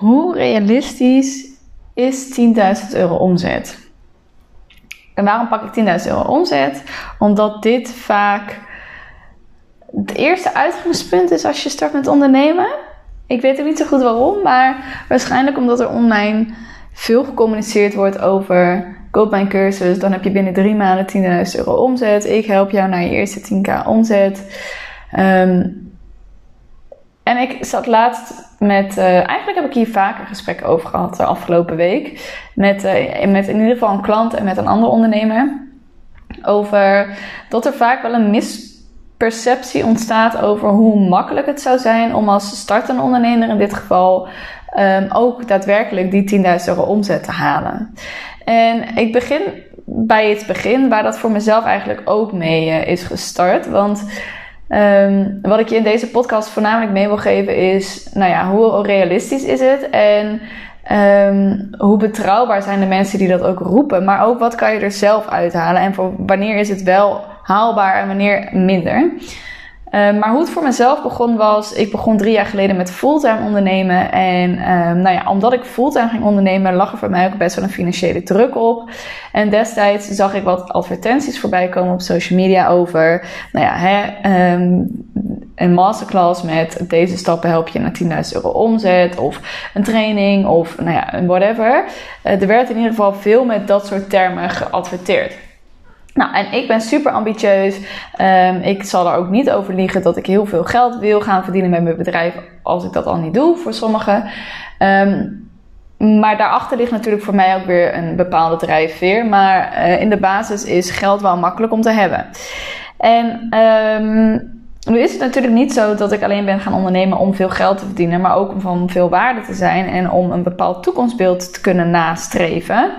hoe realistisch is 10.000 euro omzet? En waarom pak ik 10.000 euro omzet? Omdat dit vaak het eerste uitgangspunt is als je start met ondernemen. Ik weet ook niet zo goed waarom, maar waarschijnlijk omdat er online veel gecommuniceerd wordt over koop mijn cursus, dan heb je binnen drie maanden 10.000 euro omzet. Ik help jou naar je eerste 10k omzet. Um, en ik zat laatst met, uh, eigenlijk heb ik hier vaker gesprekken over gehad de afgelopen week. Met, uh, met in ieder geval een klant en met een andere ondernemer. Over dat er vaak wel een misperceptie ontstaat over hoe makkelijk het zou zijn om als startende ondernemer in dit geval um, ook daadwerkelijk die 10.000 euro omzet te halen. En ik begin bij het begin, waar dat voor mezelf eigenlijk ook mee uh, is gestart. Want um, wat ik je in deze podcast voornamelijk mee wil geven is, nou ja, hoe realistisch is het en um, hoe betrouwbaar zijn de mensen die dat ook roepen, maar ook wat kan je er zelf uithalen en voor wanneer is het wel haalbaar en wanneer minder. Ehm, maar hoe het voor mezelf begon was, ik begon drie jaar geleden met fulltime ondernemen. En um, nou ja, omdat ik fulltime ging ondernemen, lag er voor mij ook best wel een financiële druk op. En destijds zag ik wat advertenties voorbij komen op social media over, nou ja, hè, um, een masterclass met deze stappen help je naar 10.000 euro omzet. Of een training of nou ja, whatever. Uh, er werd in ieder geval veel met dat soort termen geadverteerd. Nou, en ik ben super ambitieus. Um, ik zal er ook niet over liegen dat ik heel veel geld wil gaan verdienen met mijn bedrijf als ik dat al niet doe voor sommigen. Um, maar daarachter ligt natuurlijk voor mij ook weer een bepaalde drijfveer. Maar uh, in de basis is geld wel makkelijk om te hebben. En um, nu is het natuurlijk niet zo dat ik alleen ben gaan ondernemen om veel geld te verdienen, maar ook om van veel waarde te zijn en om een bepaald toekomstbeeld te kunnen nastreven.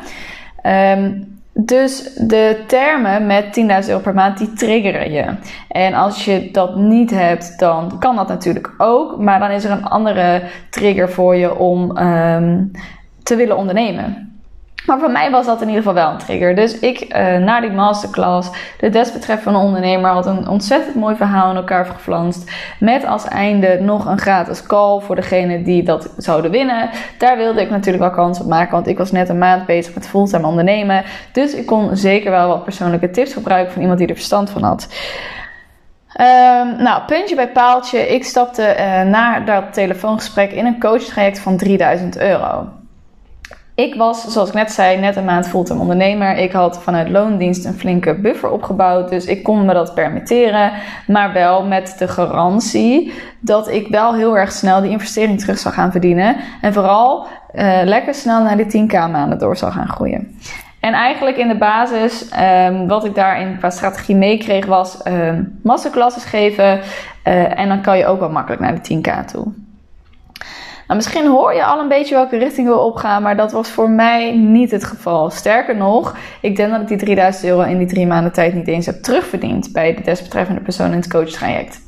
Um, dus de termen met 10.000 euro per maand, die triggeren je. En als je dat niet hebt, dan kan dat natuurlijk ook. Maar dan is er een andere trigger voor je om um, te willen ondernemen. Maar voor mij was dat in ieder geval wel een trigger. Dus ik, uh, na die masterclass, de desbetreffende ondernemer had een ontzettend mooi verhaal in elkaar geflanst. Met als einde nog een gratis call voor degene die dat zouden winnen. Daar wilde ik natuurlijk wel kans op maken, want ik was net een maand bezig met fulltime ondernemen. Dus ik kon zeker wel wat persoonlijke tips gebruiken van iemand die er verstand van had. Um, nou, puntje bij paaltje. Ik stapte uh, na dat telefoongesprek in een coachtraject van 3000 euro. Ik was, zoals ik net zei, net een maand fulltime ondernemer. Ik had vanuit loondienst een flinke buffer opgebouwd. Dus ik kon me dat permitteren. Maar wel met de garantie dat ik wel heel erg snel die investering terug zou gaan verdienen. En vooral uh, lekker snel naar die 10k maanden door zou gaan groeien. En eigenlijk in de basis, um, wat ik daarin qua strategie meekreeg, was um, geven. Uh, en dan kan je ook wel makkelijk naar de 10k toe. Nou, misschien hoor je al een beetje welke richting we opgaan, maar dat was voor mij niet het geval. Sterker nog, ik denk dat ik die 3000 euro in die drie maanden tijd niet eens heb terugverdiend bij de desbetreffende persoon in het coachtraject.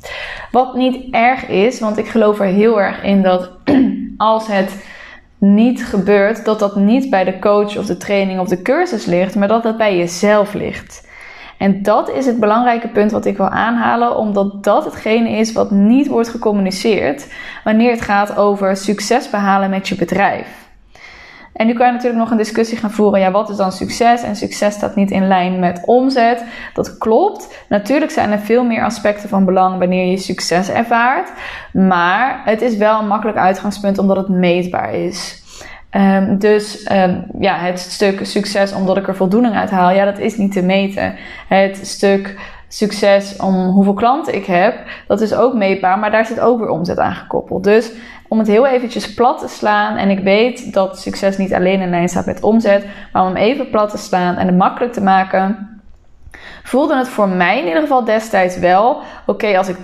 Wat niet erg is, want ik geloof er heel erg in dat als het niet gebeurt, dat dat niet bij de coach of de training of de cursus ligt, maar dat dat bij jezelf ligt. En dat is het belangrijke punt wat ik wil aanhalen, omdat dat hetgene is wat niet wordt gecommuniceerd wanneer het gaat over succes behalen met je bedrijf. En nu kan je natuurlijk nog een discussie gaan voeren. Ja, wat is dan succes? En succes staat niet in lijn met omzet. Dat klopt. Natuurlijk zijn er veel meer aspecten van belang wanneer je succes ervaart. Maar het is wel een makkelijk uitgangspunt omdat het meetbaar is. Um, dus um, ja, het stuk succes omdat ik er voldoening uit haal, ja, dat is niet te meten. Het stuk succes om hoeveel klanten ik heb, dat is ook meetbaar, maar daar zit ook weer omzet aan gekoppeld. Dus om het heel eventjes plat te slaan, en ik weet dat succes niet alleen in lijn staat met omzet, maar om even plat te slaan en het makkelijk te maken, voelde het voor mij in ieder geval destijds wel: oké, als ik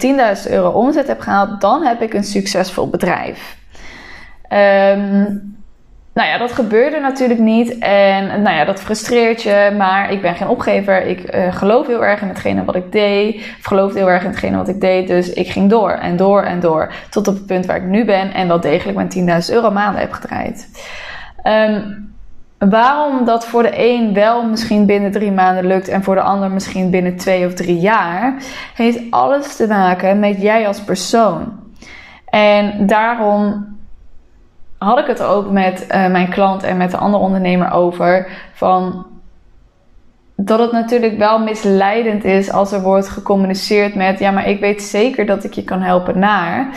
10.000 euro omzet heb gehaald, dan heb ik een succesvol bedrijf. Um, nou ja, dat gebeurde natuurlijk niet. En nou ja, dat frustreert je. Maar ik ben geen opgever. Ik uh, geloof heel erg in hetgene wat ik deed. Of geloofde heel erg in hetgene wat ik deed. Dus ik ging door en door en door. Tot op het punt waar ik nu ben. En wel degelijk mijn 10.000 euro maanden heb gedraaid. Um, waarom dat voor de een wel misschien binnen drie maanden lukt. En voor de ander misschien binnen twee of drie jaar. Heeft alles te maken met jij als persoon. En daarom had ik het ook met uh, mijn klant en met de andere ondernemer over. Van dat het natuurlijk wel misleidend is als er wordt gecommuniceerd met: ja, maar ik weet zeker dat ik je kan helpen naar.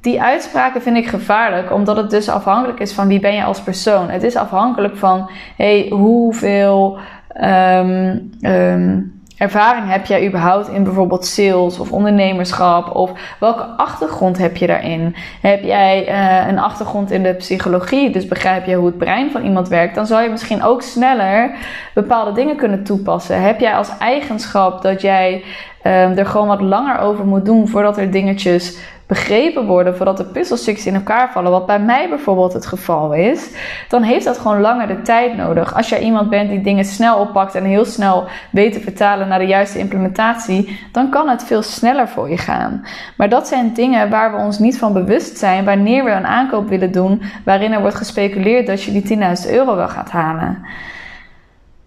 Die uitspraken vind ik gevaarlijk, omdat het dus afhankelijk is van wie ben je als persoon. Het is afhankelijk van hey, hoeveel um, ervaring heb jij überhaupt in bijvoorbeeld sales of ondernemerschap? Of welke achtergrond heb je daarin? Heb jij uh, een achtergrond in de psychologie, dus begrijp je hoe het brein van iemand werkt? Dan zou je misschien ook sneller bepaalde dingen kunnen toepassen. Heb jij als eigenschap dat jij um, er gewoon wat langer over moet doen voordat er dingetjes begrepen worden voordat de puzzelstukjes in elkaar vallen, wat bij mij bijvoorbeeld het geval is, dan heeft dat gewoon langer de tijd nodig. Als jij iemand bent die dingen snel oppakt en heel snel weet te vertalen naar de juiste implementatie, dan kan het veel sneller voor je gaan. Maar dat zijn dingen waar we ons niet van bewust zijn wanneer we een aankoop willen doen waarin er wordt gespeculeerd dat je die 10.000 euro wel gaat halen.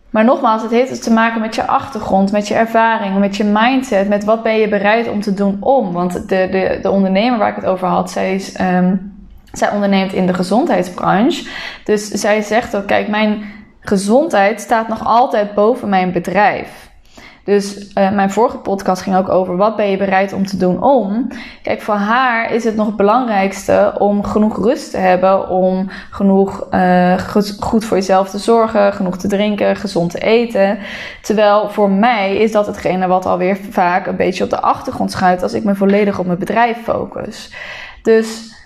Maar nogmaals, het heeft dus te maken met je achtergrond, met je ervaring, met je mindset, met wat ben je bereid om te doen om. Want de, de, de ondernemer waar ik het over had, zij, is, um, zij onderneemt in de gezondheidsbranche. Dus zij zegt ook, kijk, mijn gezondheid staat nog altijd boven mijn bedrijf. Dus uh, mijn vorige podcast ging ook over wat ben je bereid om te doen om. Kijk, voor haar is het nog het belangrijkste om genoeg rust te hebben, om genoeg uh, goed voor jezelf te zorgen, genoeg te drinken, gezond te eten. Terwijl voor mij is dat hetgene wat alweer vaak een beetje op de achtergrond schuift als ik me volledig op mijn bedrijf focus. Dus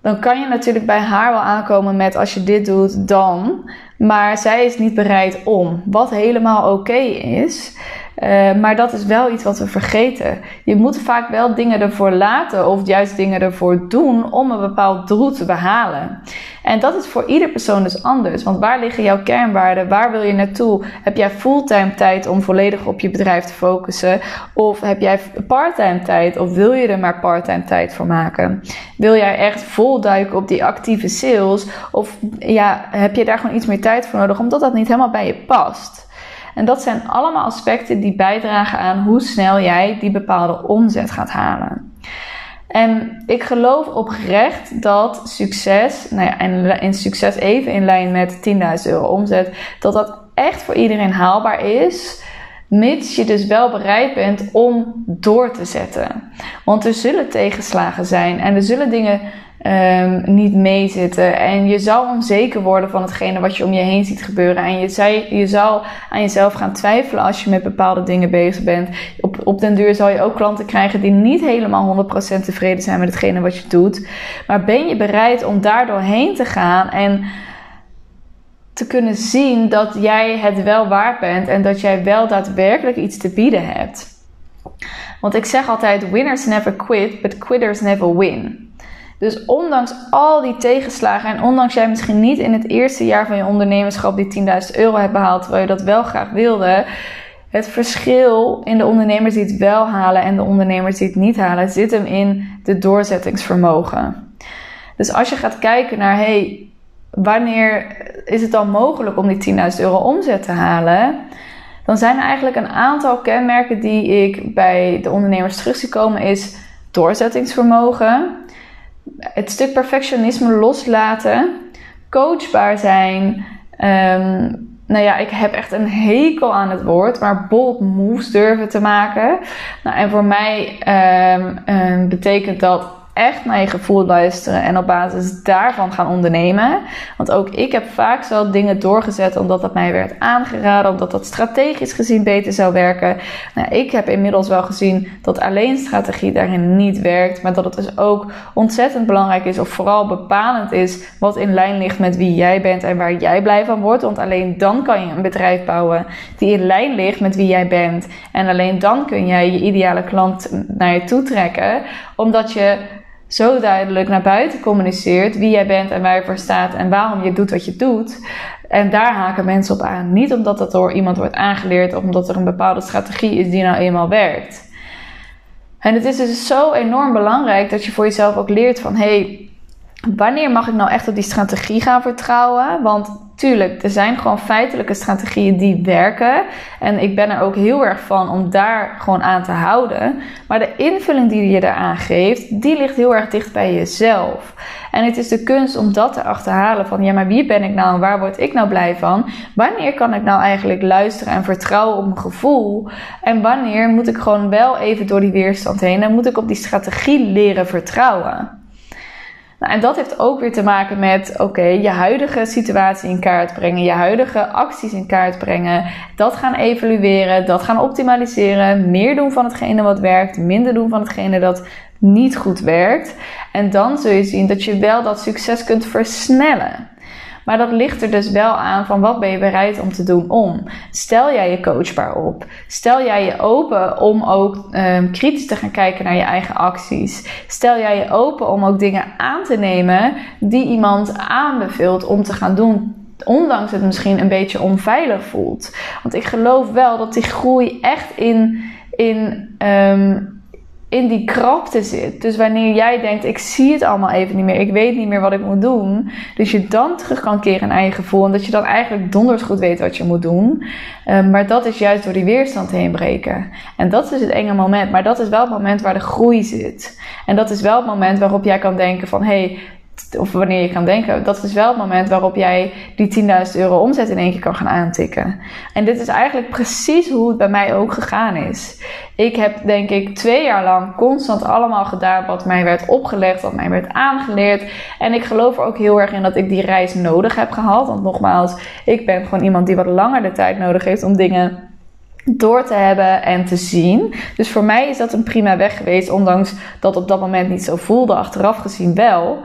dan kan je natuurlijk bij haar wel aankomen met als je dit doet, dan. Maar zij is niet bereid om. Wat helemaal oké is. Uh, maar dat is wel iets wat we vergeten. Je moet vaak wel dingen ervoor laten of juist dingen ervoor doen om een bepaald doel te behalen. En dat is voor ieder persoon dus anders. Want waar liggen jouw kernwaarden? Waar wil je naartoe? Heb jij fulltime tijd om volledig op je bedrijf te focussen? Of heb jij parttime tijd? Of wil je er maar parttime tijd voor maken? Wil jij echt vol duiken op die actieve sales? Of ja, heb je daar gewoon iets meer tijd voor nodig omdat dat niet helemaal bij je past? En dat zijn allemaal aspecten die bijdragen aan hoe snel jij die bepaalde omzet gaat halen. En ik geloof oprecht dat succes, nou ja, en in succes even in lijn met 10.000 euro omzet, dat dat echt voor iedereen haalbaar is. Mits je dus wel bereid bent om door te zetten. Want er zullen tegenslagen zijn en er zullen dingen um, niet meezitten. En je zou onzeker worden van hetgene wat je om je heen ziet gebeuren. En je, zei, je zou aan jezelf gaan twijfelen als je met bepaalde dingen bezig bent. Op, op den duur zal je ook klanten krijgen die niet helemaal 100% tevreden zijn met hetgene wat je doet. Maar ben je bereid om daar doorheen te gaan en te kunnen zien dat jij het wel waard bent en dat jij wel daadwerkelijk iets te bieden hebt. Want ik zeg altijd: winners never quit, but quitters never win. Dus ondanks al die tegenslagen en ondanks jij misschien niet in het eerste jaar van je ondernemerschap die 10.000 euro hebt behaald, terwijl je dat wel graag wilde, het verschil in de ondernemers die het wel halen en de ondernemers die het niet halen, zit hem in de doorzettingsvermogen. Dus als je gaat kijken naar, hey, wanneer is het dan mogelijk om die 10.000 euro omzet te halen? Dan zijn er eigenlijk een aantal kenmerken die ik bij de ondernemers terug zie komen, is doorzettingsvermogen het stuk perfectionisme loslaten, coachbaar zijn. Um, nou ja, ik heb echt een hekel aan het woord, maar bold moves durven te maken. Nou, en voor mij um, um, betekent dat echt naar je gevoel luisteren en op basis daarvan gaan ondernemen. Want ook ik heb vaak zo dingen doorgezet omdat dat mij werd aangeraden, omdat dat strategisch gezien beter zou werken. Nou, ik heb inmiddels wel gezien dat alleen strategie daarin niet werkt, maar dat het dus ook ontzettend belangrijk is, of vooral bepalend is, wat in lijn ligt met wie jij bent en waar jij blij van wordt. Want alleen dan kan je een bedrijf bouwen die in lijn ligt met wie jij bent. En alleen dan kun jij je ideale klant naar je toe trekken, omdat je zo duidelijk naar buiten communiceert wie jij bent en waar je voor staat en waarom je doet wat je doet. En daar haken mensen op aan. Niet omdat dat door iemand wordt aangeleerd of omdat er een bepaalde strategie is die nou eenmaal werkt. En het is dus zo enorm belangrijk dat je voor jezelf ook leert van hé, hey, wanneer mag ik nou echt op die strategie gaan vertrouwen? Want tuurlijk, er zijn gewoon feitelijke strategieën die werken. En ik ben er ook heel erg van om daar gewoon aan te houden. Maar de invulling die je eraan geeft, die ligt heel erg dicht bij jezelf. En het is de kunst om dat te achterhalen van, ja, maar wie ben ik nou en waar word ik nou blij van? Wanneer kan ik nou eigenlijk luisteren en vertrouwen op mijn gevoel? En wanneer moet ik gewoon wel even door die weerstand heen en moet ik op die strategie leren vertrouwen? Nou, en dat heeft ook weer te maken met, oké, je huidige situatie in kaart brengen, je huidige acties in kaart brengen, dat gaan evalueren, dat gaan optimaliseren, meer doen van hetgene wat werkt, minder doen van hetgene dat niet goed werkt. En dan zul je zien dat je wel dat succes kunt versnellen. Maar dat ligt er dus wel aan van wat ben je bereid om te doen om. Stel jij je coachbaar op. Stel jij je open om ook um, kritisch te gaan kijken naar je eigen acties. Stel jij je open om ook dingen aan te nemen die iemand aanbeveelt om te gaan doen ondanks het misschien een beetje onveilig voelt. Want ik geloof wel dat die groei echt in, in um, in die krapte zit. Dus wanneer jij denkt, ik zie het allemaal even niet meer, ik weet niet meer wat ik moet doen. Dus je dan terug kan keren naar je gevoel en dat je dan eigenlijk donders goed weet wat je moet doen. Um, maar dat is juist door die weerstand heen breken. En dat is het enge moment. Maar dat is wel het moment waar de groei zit. En dat is wel het moment waarop jij kan denken van, hé, hey, of wanneer je kan denken, dat is wel het moment waarop jij die 10.000 euro omzet in één keer kan gaan aantikken. En dit is eigenlijk precies hoe het bij mij ook gegaan is. Ik heb denk ik twee jaar lang constant allemaal gedaan wat mij werd opgelegd, wat mij werd aangeleerd. En ik geloof er ook heel erg in dat ik die reis nodig heb gehad. Want nogmaals, ik ben gewoon iemand die wat langer de tijd nodig heeft om dingen door te hebben en te zien. Dus voor mij is dat een prima weg geweest, ondanks dat op dat moment niet zo voelde, achteraf gezien wel.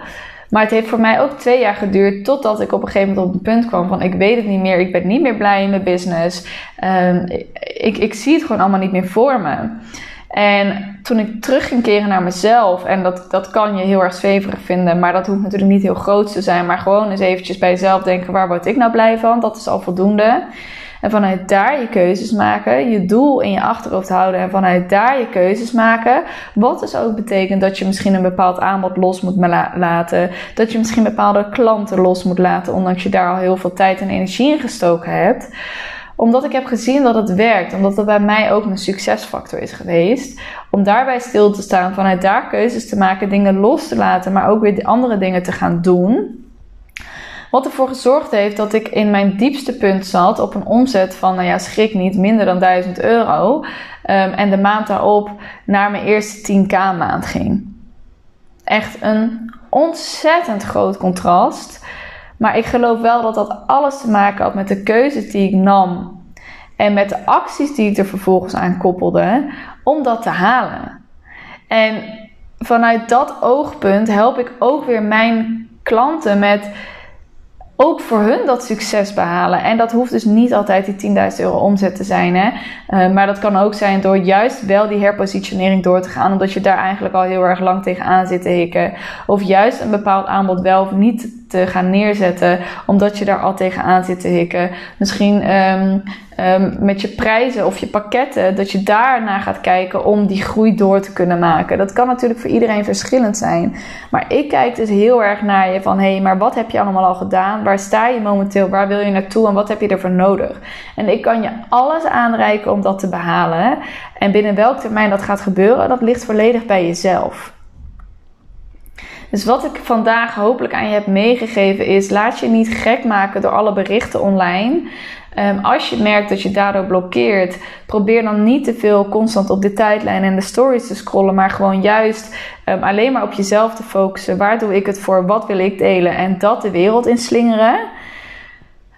Maar het heeft voor mij ook twee jaar geduurd totdat ik op een gegeven moment op een punt kwam van ik weet het niet meer, ik ben niet meer blij in mijn business. Um, ik, ik zie het gewoon allemaal niet meer voor me. En toen ik terug ging keren naar mezelf, en dat, dat kan je heel erg zweverig vinden, maar dat hoeft natuurlijk niet heel groot te zijn, maar gewoon eens eventjes bij jezelf denken, waar word ik nou blij van? Dat is al voldoende. En vanuit daar je keuzes maken, je doel in je achterhoofd houden en vanuit daar je keuzes maken. Wat dus ook betekent dat je misschien een bepaald aanbod los moet laten. Dat je misschien bepaalde klanten los moet laten, ondanks je daar al heel veel tijd en energie in gestoken hebt omdat ik heb gezien dat het werkt. Omdat dat bij mij ook een succesfactor is geweest. Om daarbij stil te staan, vanuit daar keuzes te maken, dingen los te laten, maar ook weer andere dingen te gaan doen. Wat ervoor gezorgd heeft dat ik in mijn diepste punt zat op een omzet van, nou ja, schrik niet, minder dan 1000 euro. Um, en de maand daarop naar mijn eerste 10k maand ging. Echt een ontzettend groot contrast. Maar ik geloof wel dat dat alles te maken had met de keuzes die ik nam. En met de acties die ik er vervolgens aan koppelde om dat te halen. En vanuit dat oogpunt help ik ook weer mijn klanten met ook voor hun dat succes behalen. En dat hoeft dus niet altijd die 10.000 euro omzet te zijn. Hè? Uh, maar dat kan ook zijn door juist wel die herpositionering door te gaan. Omdat je daar eigenlijk al heel erg lang tegenaan zit te hikken. Of juist een bepaald aanbod wel of niet te gaan neerzetten, omdat je daar al tegenaan zit te hikken. Misschien um, um, met je prijzen of je pakketten, dat je daarna gaat kijken om die groei door te kunnen maken. Dat kan natuurlijk voor iedereen verschillend zijn. Maar ik kijk dus heel erg naar je van hé, hey, maar wat heb je allemaal al gedaan? Waar sta je momenteel? Waar wil je naartoe en wat heb je ervoor nodig? En ik kan je alles aanreiken om dat te behalen. En binnen welk termijn dat gaat gebeuren, dat ligt volledig bij jezelf. Dus wat ik vandaag hopelijk aan je heb meegegeven is: laat je niet gek maken door alle berichten online. Um, als je merkt dat je daardoor blokkeert, probeer dan niet te veel constant op de tijdlijn en de stories te scrollen, maar gewoon juist um, alleen maar op jezelf te focussen. Waar doe ik het voor? Wat wil ik delen? En dat de wereld inslingeren.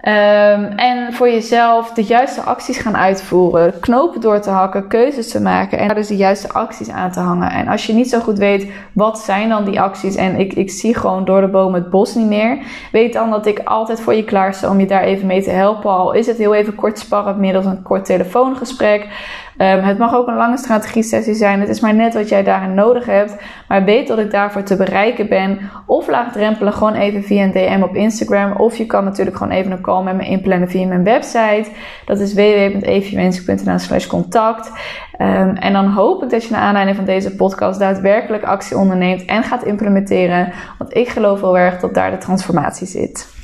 Um, en voor jezelf de juiste acties gaan uitvoeren. Knopen door te hakken, keuzes te maken en daar dus de juiste acties aan te hangen. En als je niet zo goed weet wat zijn dan die acties en ik, ik zie gewoon door de bomen het bos niet meer. Weet dan dat ik altijd voor je klaar sta om je daar even mee te helpen. Al is het heel even kort sparren middels een kort telefoongesprek. Um, het mag ook een lange strategie-sessie zijn. Het is maar net wat jij daarin nodig hebt. Maar weet dat ik daarvoor te bereiken ben. Of laagdrempelen gewoon even via een DM op Instagram. Of je kan natuurlijk gewoon even een call met me inplannen via mijn website. Dat is www.eviewensik.nl slash contact. Um, en dan hoop ik dat je naar aanleiding van deze podcast daadwerkelijk actie onderneemt en gaat implementeren. Want ik geloof wel erg dat daar de transformatie zit.